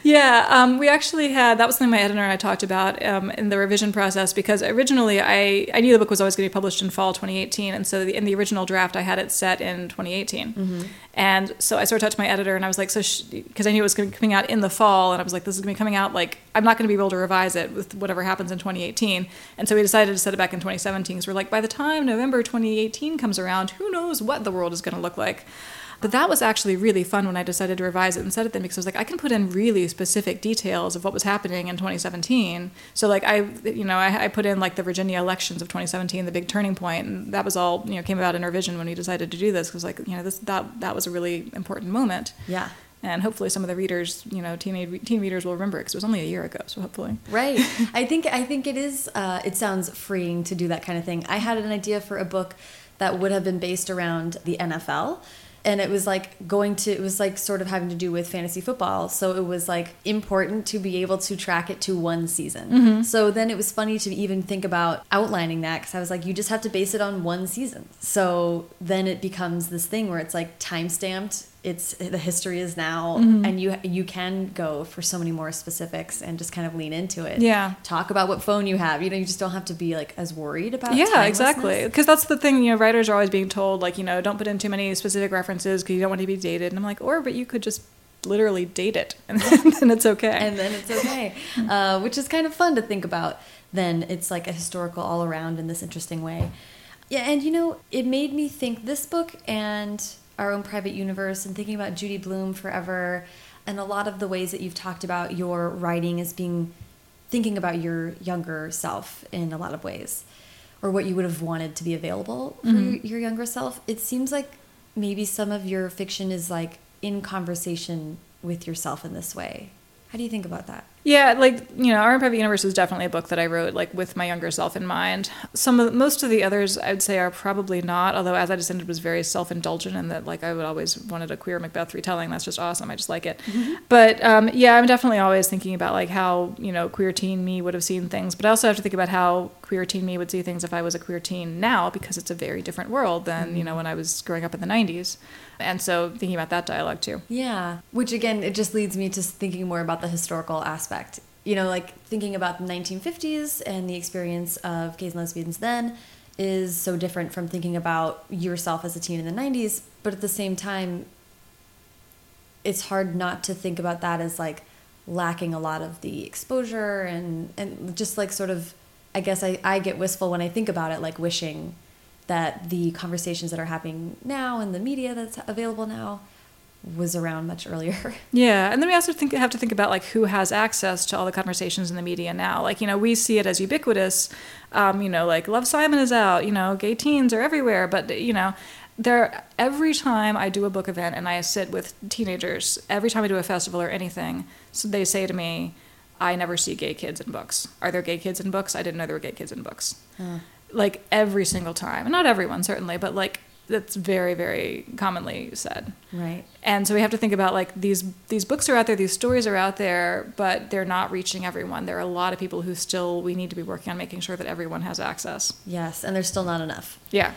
Yeah, um, we actually had that was something my editor and I talked about um, in the revision process because originally I, I knew the book was always going to be published in fall 2018, and so the, in the original draft I had it set in 2018, and so I sort of talked to my editor and I was like, so because I knew it was going to be coming out in the fall, and I was like, this is going to be coming out like I'm not going to be able to revise it with whatever happens in 2018, and so we decided to set it back in 2017 because we're like by the time November 2018 comes around, who knows what the world is going to look like. But that was actually really fun when I decided to revise it and set it then because I was like, I can put in really specific details of what was happening in 2017. So like I, you know, I, I put in like the Virginia elections of 2017, the big turning point, and that was all you know came about in our vision when we decided to do this because like you know this that that was a really important moment. Yeah. And hopefully some of the readers, you know, teen teen readers will remember it because it was only a year ago. So hopefully. Right. I think I think it is. Uh, it sounds freeing to do that kind of thing. I had an idea for a book that would have been based around the NFL. And it was like going to, it was like sort of having to do with fantasy football. So it was like important to be able to track it to one season. Mm-hmm. So then it was funny to even think about outlining that because I was like, you just have to base it on one season. So then it becomes this thing where it's like time stamped. It's the history is now, and you you can go for so many more specifics and just kind of lean into it Yeah. talk about what phone you have. You know, you just don't have to be like as worried about. Yeah, exactly. Because that's the thing, you know, writers are always being told, like, you know, don't put in too many specific references because you don't want to be dated. And I'm like, or, but you could just literally date it and then it's okay. And then it's okay, uh, which is kind of fun to think about. Then it's like a historical all around in this interesting way. Yeah, and you know, it made me think this book and our own private universe and thinking about Judy Blume forever and a lot of the ways that you've talked about your writing as being thinking about your younger self in a lot of ways or what you would have wanted to be available for Mhm. your younger self. It seems like maybe some of your fiction is like in conversation with yourself in this way. How do you think about that? Yeah, like you know, Our Private Universe is definitely a book that I wrote like with my younger self in mind. Some of most of the others I would say are probably not. Although As I Descended was very self indulgent and that like I would always wanted a queer Macbeth retelling. That's just awesome. I just like it. But um, yeah, I'm definitely always thinking about like how you know queer teen me would have seen things. But I also have to think about how queer teen me would see things if I was a queer teen now because it's a very different world than you know when I was growing up in the '90s. And so thinking about that dialogue too. Yeah. Which again, it just leads me to thinking more about the historical aspect. You know, like thinking about the 1950s and the experience of gays and lesbians then is so different from thinking about yourself as a teen in the 90s. But at the same time, it's hard not to think about that as like lacking a lot of the exposure and, and just like sort of, I guess I, I get wistful when I think about it, like wishing that the conversations that are happening now and the media that's available now was around much earlier. Yeah, and then we also think have to think about like who has access to all the conversations in the media now. Like you know, we see it as ubiquitous. Um, you know, like Love Simon is out. You know, gay teens are everywhere. But you know, there every time I do a book event and I sit with teenagers, every time I do a festival or anything, so they say to me, "I never see gay kids in books. Are there gay kids in books? I didn't know there were gay kids in books." Like every single time, and not everyone certainly, but like that's very very commonly said Right. and so we have to think about like these these books are out there these stories are out there but they're not reaching everyone there are a lot of people who still we need to be working on making sure that everyone has access Yes, and there's still not enough. yeah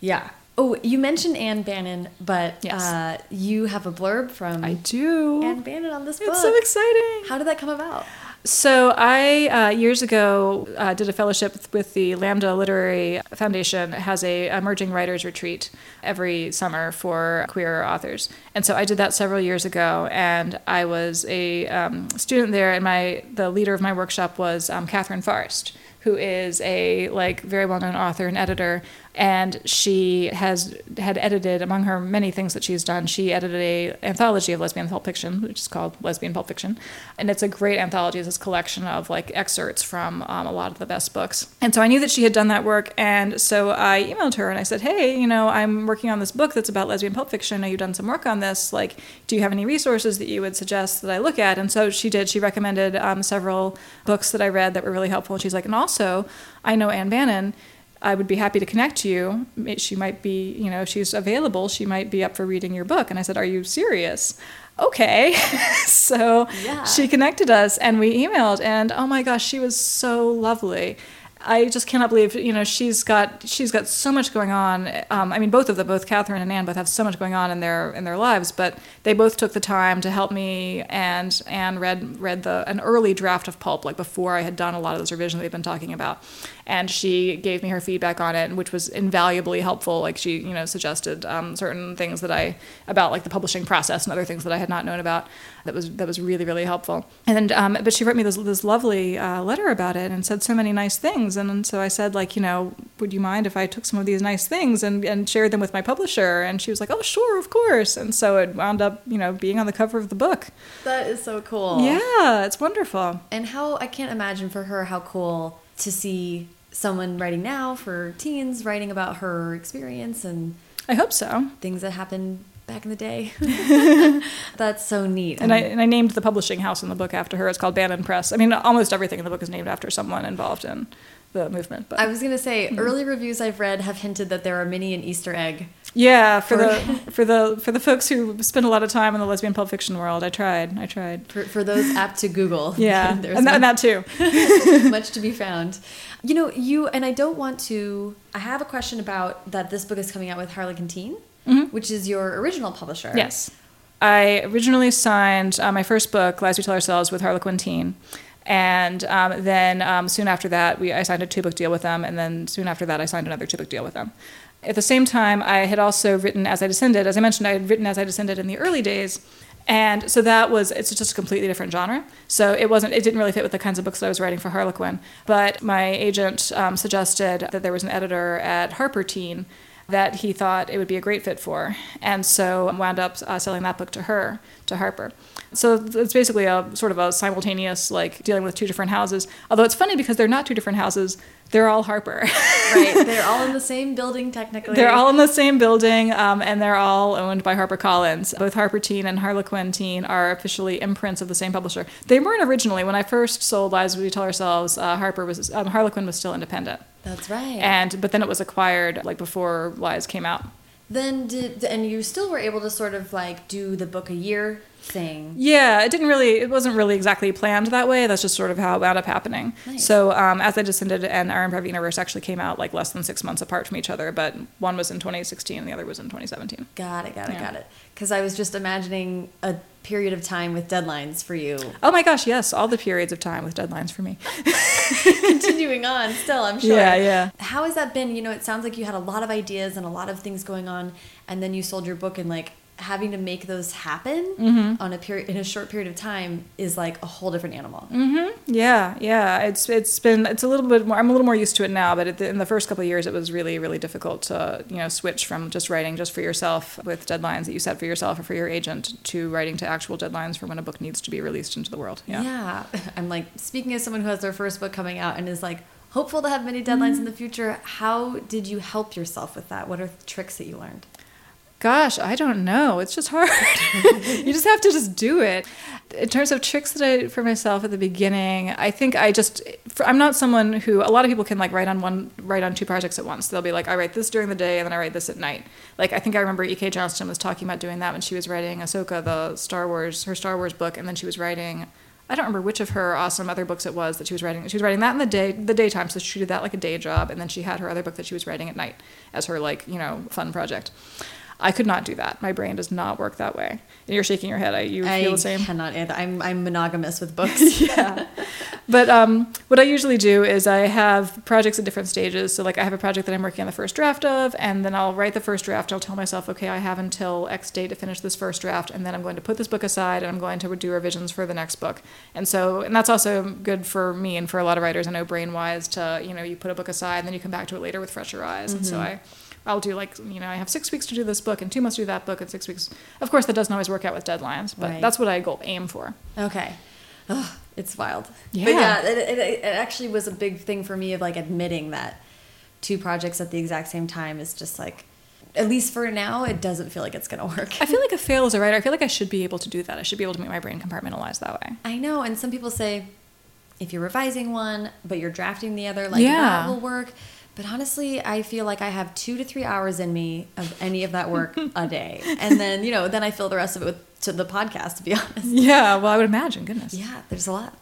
Yeah. Oh, you mentioned Ann Bannon, but Yes. uh, you have a blurb from i do Ann Bannon on this book. it's so exciting How did that come about? So I uh, years ago uh, did a fellowship with the Lambda Literary Foundation. It has a emerging writers retreat every summer for queer authors, and so I did that several years ago. And I was a um, student there, and my the leader of my workshop was um, Katherine Forrest, who is a like very well-known author and editor and she has had edited among her many things that she's done she edited a anthology of lesbian pulp fiction which is called lesbian pulp fiction. And it's a great anthology. It's this collection of like excerpts from um, a lot of the best books. And so i knew that she had done that work. And so i emailed her and i said hey you know i'm working on this book that's about lesbian pulp fiction. Know you've done some work on this? Like do you have any resources that you would suggest that i look at? And so she did. She recommended um, several books that i read that were really helpful. And she's like and also i know ann bannon I would be happy to connect to you. She might be, you know, if she's available, she might be up for reading your book. And I said, Are you serious? Okay. so Yeah. she connected us and we emailed, and oh my gosh, she was so lovely. I just cannot believe, you know, she's got she's got so much going on. Um, I mean, both of them, both Katherine and Ann, both have so much going on in their in their lives. But they both took the time to help me, and Ann read read the an early draft of Pulp, like before I had done a lot of those revisions we've been talking about, and she gave me her feedback on it, which was invaluably helpful. Like she, you know, suggested um, certain things that I about like the publishing process and other things that I had not known about. That was that was really really helpful. And then, um, but she wrote me this this lovely uh, letter about it and said so many nice things. And so I said like, you know, would you mind if I took some of these nice things and and shared them with my publisher? And she was like, oh sure, of course. And so it wound up, you know, being on the cover of the book. That is so cool. Yeah, it's wonderful. And how I can't imagine for her how cool to see someone writing now for teens writing about her experience and I hope so. things that happened back in the day. That's so neat. And I, and I named the publishing house in the book after her. It's called Bannon Press. I mean, almost everything in the book is named after someone involved in the movement. But I was gonna say Mm-hmm. early reviews I've read have hinted that there are many an Easter egg. Yeah, for the for the for the folks who spend a lot of time in the lesbian pulp fiction world, I tried. I tried. For, for those apt to Google, Yeah, there's and, that, much, too. much to be found. You know, you and I don't want to. I have a question about that. This book is coming out with Harlequin Teen, which is your original publisher. Yes. I originally signed uh, my first book, Lies We Tell Ourselves, with Harlequin Teen. And um, then um, soon after that, we, I signed a two book deal with them. And then soon after that, I signed another two book deal with them. At the same time, I had also written As I Descended. As I mentioned, I had written As I Descended in the early days. And so that was, it's just a completely different genre. So it wasn't, it didn't really fit with the kinds of books that I was writing for Harlequin. But my agent um, suggested that there was an editor at Harper Teen that he thought it would be a great fit for. And so wound up uh, selling that book to her, to Harper. So it's basically a sort of a simultaneous, like dealing with two different houses. Although it's funny because they're not two different houses, they're all Harper. right. They're all in the same building technically. They're all in the same building, um, and they're all owned by HarperCollins. Both Harper Teen and Harlequin Teen are officially imprints of the same publisher. They weren't originally. When I first sold Lies We Tell Ourselves, uh, Harper was um, Harlequin was still independent, That's right. and but then it was acquired like before Lies came out. then did and you still were able to sort of like do the book a year thing. Yeah, it didn't really, it wasn't really exactly planned that way. That's just sort of how it wound up happening. Nice. So, um, As I Descended and Our Improv Universe actually came out like less than six months apart from each other, but one was in 2016 and the other was in 2017. Got it. Got it. Yeah. Got it. Because I was just imagining a period of time with deadlines for you. Oh my gosh, yes, all the periods of time with deadlines for me. Continuing on, still, I'm sure. Yeah, yeah. How has that been? You know, it sounds like you had a lot of ideas and a lot of things going on, and then you sold your book, and like having to make those happen Mm-hmm. on a period in a short period of time is like a whole different animal. Mm. Yeah, yeah. It's it's been it's a little bit more. I'm a little more used to it now, but the, in the first couple of years, it was really really difficult to you know switch from just writing just for yourself with deadlines that you set for yourself or for your agent to writing to actual deadlines for when a book needs to be released into the world. Yeah. Yeah. I'm like speaking as someone who has their first book coming out and is like hopeful to have many deadlines Mm-hmm. in the future. How did you help yourself with that? What are the tricks that you learned? Gosh, I don't know. It's just hard. you just have to just do it. In terms of tricks that I did for myself at the beginning, I think I just I'm not someone who a lot of people can like write on one write on two projects at once. They'll be like, I write this during the day and then I write this at night. Like I think I remember E.K. Johnston was talking about doing that when she was writing Ahsoka, the Star Wars, her Star Wars book, and then she was writing. I don't remember which of her awesome other books it was that she was writing. She was writing that in the day, the daytime, so she did that like a day job, and then she had her other book that she was writing at night as her like you know fun project. I could not do that. My brain does not work that way. And you're shaking your head. I, you I feel the same. I cannot. either. I'm I'm monogamous with books. yeah. But um, what I usually do is I have projects at different stages. So like I have a project that I'm working on the first draft of, and then I'll write the first draft. I'll tell myself, okay, I have until X date to finish this first draft, and then I'm going to put this book aside and I'm going to do revisions for the next book. And so, and that's also good for me and for a lot of writers. I know brain wise to you know you put a book aside and then you come back to it later with fresher eyes. And so I. I'll do like you know I have six weeks to do this book and two months to do that book and six weeks. Of course, that doesn't always work out with deadlines, but Right. that's what I go aim for. Okay. Ugh, it's wild. Yeah. But yeah, it, it, it actually was a big thing for me of like admitting that two projects at the exact same time is just like, at least for now, it doesn't feel like it's going to work. I feel like a fail as a writer. I feel like I should be able to do that. I should be able to make my brain compartmentalize that way. I know. And some people say if you're revising one, but you're drafting the other, like Yeah. that will work. But honestly, I feel like I have two to three hours in me of any of that work a day. And then, you know, then I fill the rest of it with to the podcast, to be honest. Yeah, well, I would imagine. Goodness. Yeah, there's a lot.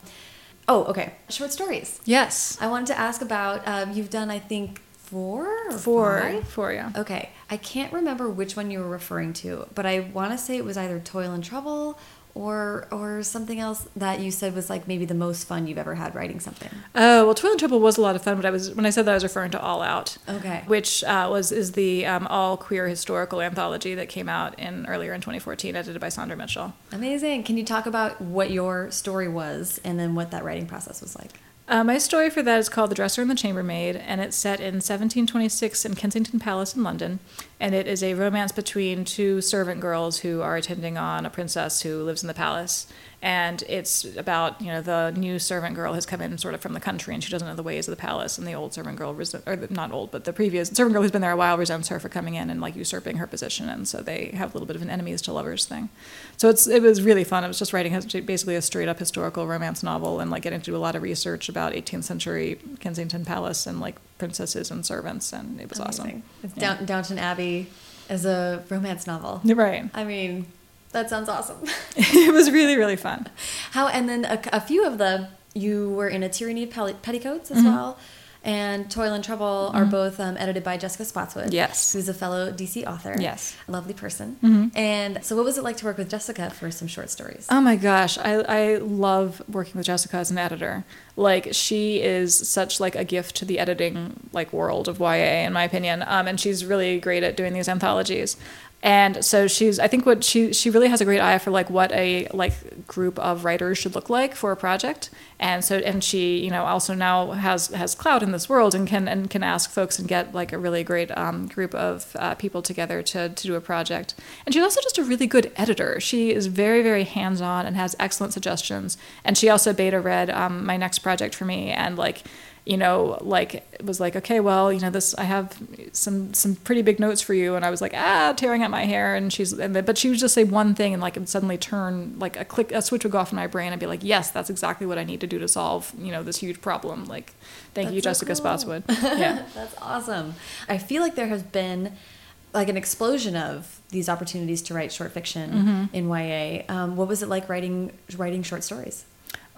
Oh, okay. Short stories. Yes. I wanted to ask about um, you've done I think four or Four. five? Four, yeah. Okay, I can't remember which one you were referring to, but I want to say it was either Toil and Trouble or or something else that you said was like maybe the most fun you've ever had writing something. Oh well, Toil and Trouble was a lot of fun, but I was when I said that I was referring to All Out, Okay. which uh, was is the um, all queer historical anthology that came out in earlier in 2014, edited by Saundra Mitchell. Amazing. Can you talk about what your story was and then what that writing process was like? Uh, my story for that is called The Dresser and the Chambermaid, and it's set in 1726 in Kensington Palace in London. And it is a romance between two servant girls who are attending on a princess who lives in the palace. And it's about, you know, the new servant girl has come in sort of from the country and she doesn't know the ways of the palace. And the old servant girl, resi- or not old, but the previous servant girl who's been there a while resents her for coming in and like usurping her position. And so they have a little bit of an enemies to lovers thing. So it's it was really fun. It was just writing basically a straight up historical romance novel and like getting to do a lot of research about 18th century Kensington Palace and like princesses and servants, and it was awesome. Amazing. It's Yeah. Downton Abbey as a romance novel. Right. I mean, that sounds awesome. it was really really fun. How and then a, a few of the, you were in a tyranny of petticoats as Mhm. well, and Toil and Trouble are both um, edited by Jessica Spotswood. Yes. who's a fellow DC author. Yes. a lovely person. Mhm. And so, what was it like to work with Jessica for some short stories? Oh my gosh, I I love working with Jessica as an editor. Like she is such like a gift to the editing like world of YA in my opinion. Um, and she's really great at doing these anthologies. And so she's I think what she she really has a great eye for like what a like group of writers should look like for a project. And so and she, you know, also now has has clout in this world and can and can ask folks and get like a really great um, group of uh, people together to to do a project. And she's also just a really good editor. She is very very hands on and has excellent suggestions. And she also beta read um, my next project for me and like you know, like it was like, okay, well, you know, this I have some some pretty big notes for you, and I was like, ah, tearing at my hair, and she's, and then, but she would just say one thing, and like it would suddenly turn, like a click, a switch would go off in my brain, and be like, yes, that's exactly what I need to do to solve, you know, this huge problem. Like, thank you, so Jessica cool. Spotswood. Yeah. That's awesome. I feel like there has been like an explosion of these opportunities to write short fiction Mm-hmm. in YA. Um, what was it like writing writing short stories?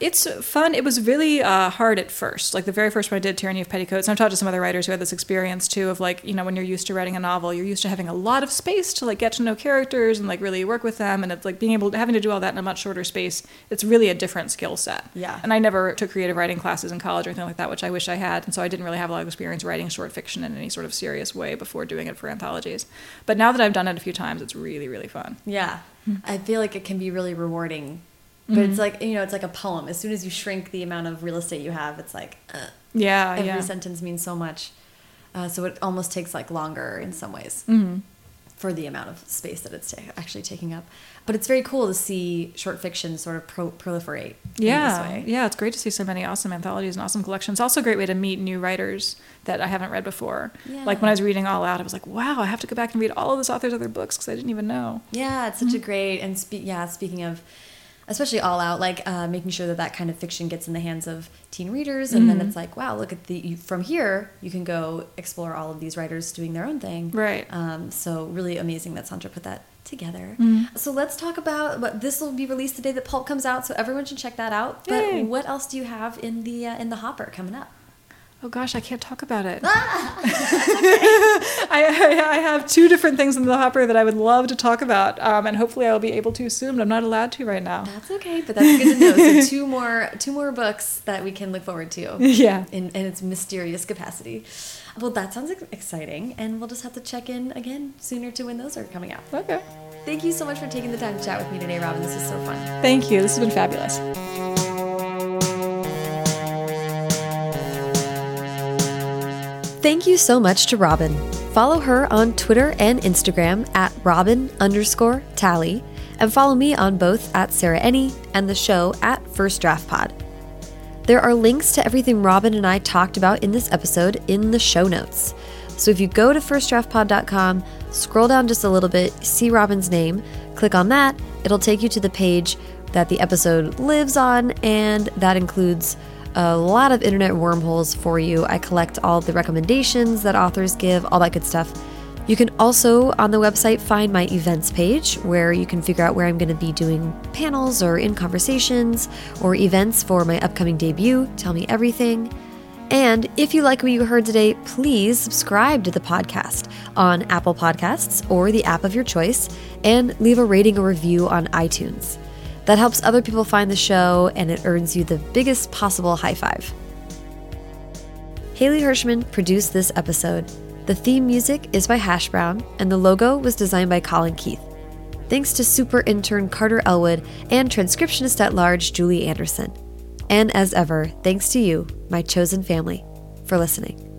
It's fun. It was really uh, hard at first. Like the very first one I did, Tyranny of Petticoats. And I've talked to some other writers who had this experience too of like, you know, when you're used to writing a novel, you're used to having a lot of space to like get to know characters and like really work with them. And it's like being able to having to do all that in a much shorter space. It's really a different skill set. Yeah. And I never took creative writing classes in college or anything like that, which I wish I had. And so I didn't really have a lot of experience writing short fiction in any sort of serious way before doing it for anthologies. But now that I've done it a few times, it's really, really fun. Yeah, Hmm. I feel like it can be really rewarding. But Mm-hmm. it's like you know, it's like a poem. As soon as you shrink the amount of real estate you have, it's like uh, Yeah. every yeah. sentence means so much. Uh, so it almost takes like longer in some ways hmm for the amount of space that it's ta- actually taking up. But it's very cool to see short fiction sort of pro- proliferate. in Yeah, this way. yeah, it's great to see so many awesome anthologies and awesome collections. Also, a great way to meet new writers that I haven't read before. Yeah. Like when I was reading All Out, I was like, wow, I have to go back and read all of this author's other books because I didn't even know. Yeah, it's such a great and spe- yeah. Speaking of, especially all out, like uh, making sure that that kind of fiction gets in the hands of teen readers, and then Mhm. it's like, wow, look at the you, from here you can go explore all of these writers doing their own thing. Right. Um, so really amazing that Saundra put that together. Mhm. So let's talk about what this will be released the day that Pulp comes out, so everyone should check that out. But Yay. what else do you have in the uh, in the hopper coming up? Oh gosh, I can't talk about it. Ah, I, I, have two different things in the hopper that I would love to talk about, um, and hopefully I will be able to soon. But I'm not allowed to right now. That's okay, but that's good to know. So two more, two more books that we can look forward to. Yeah, in, in its mysterious capacity. Well, that sounds exciting, and we'll just have to check in again sooner to when those are coming out. Okay. Thank you so much for taking the time to chat with me today, Robin. This is so fun. Thank you. This has been fabulous. Thank you so much to Robin. Follow her on Twitter and Instagram at Robin underscore Talley, and follow me on both at Sarah Enni and the show at First Draft Pod. There are links to everything Robin and I talked about in this episode in the show notes. So if you go to firstdraftpod.com, scroll down just a little bit, see Robin's name, click on that, it'll take you to the page that the episode lives on, and that includes a lot of internet wormholes for you. I collect all the recommendations that authors give, all that good stuff. You can also on the website find my events page where you can figure out where I'm going to be doing panels or in conversations or events for my upcoming debut. Tell me everything. And if you like what you heard today, please subscribe to the podcast on Apple Podcasts or the app of your choice and leave a rating or review on iTunes. That helps other people find the show and it earns you the biggest possible high five. Haley Hirschman produced this episode. The theme music is by Hash Brown, and the logo was designed by Colin Keith. Thanks to super intern Carter Elwood and transcriptionist at large Julie Anderson. And as ever, thanks to you, my chosen family, for listening.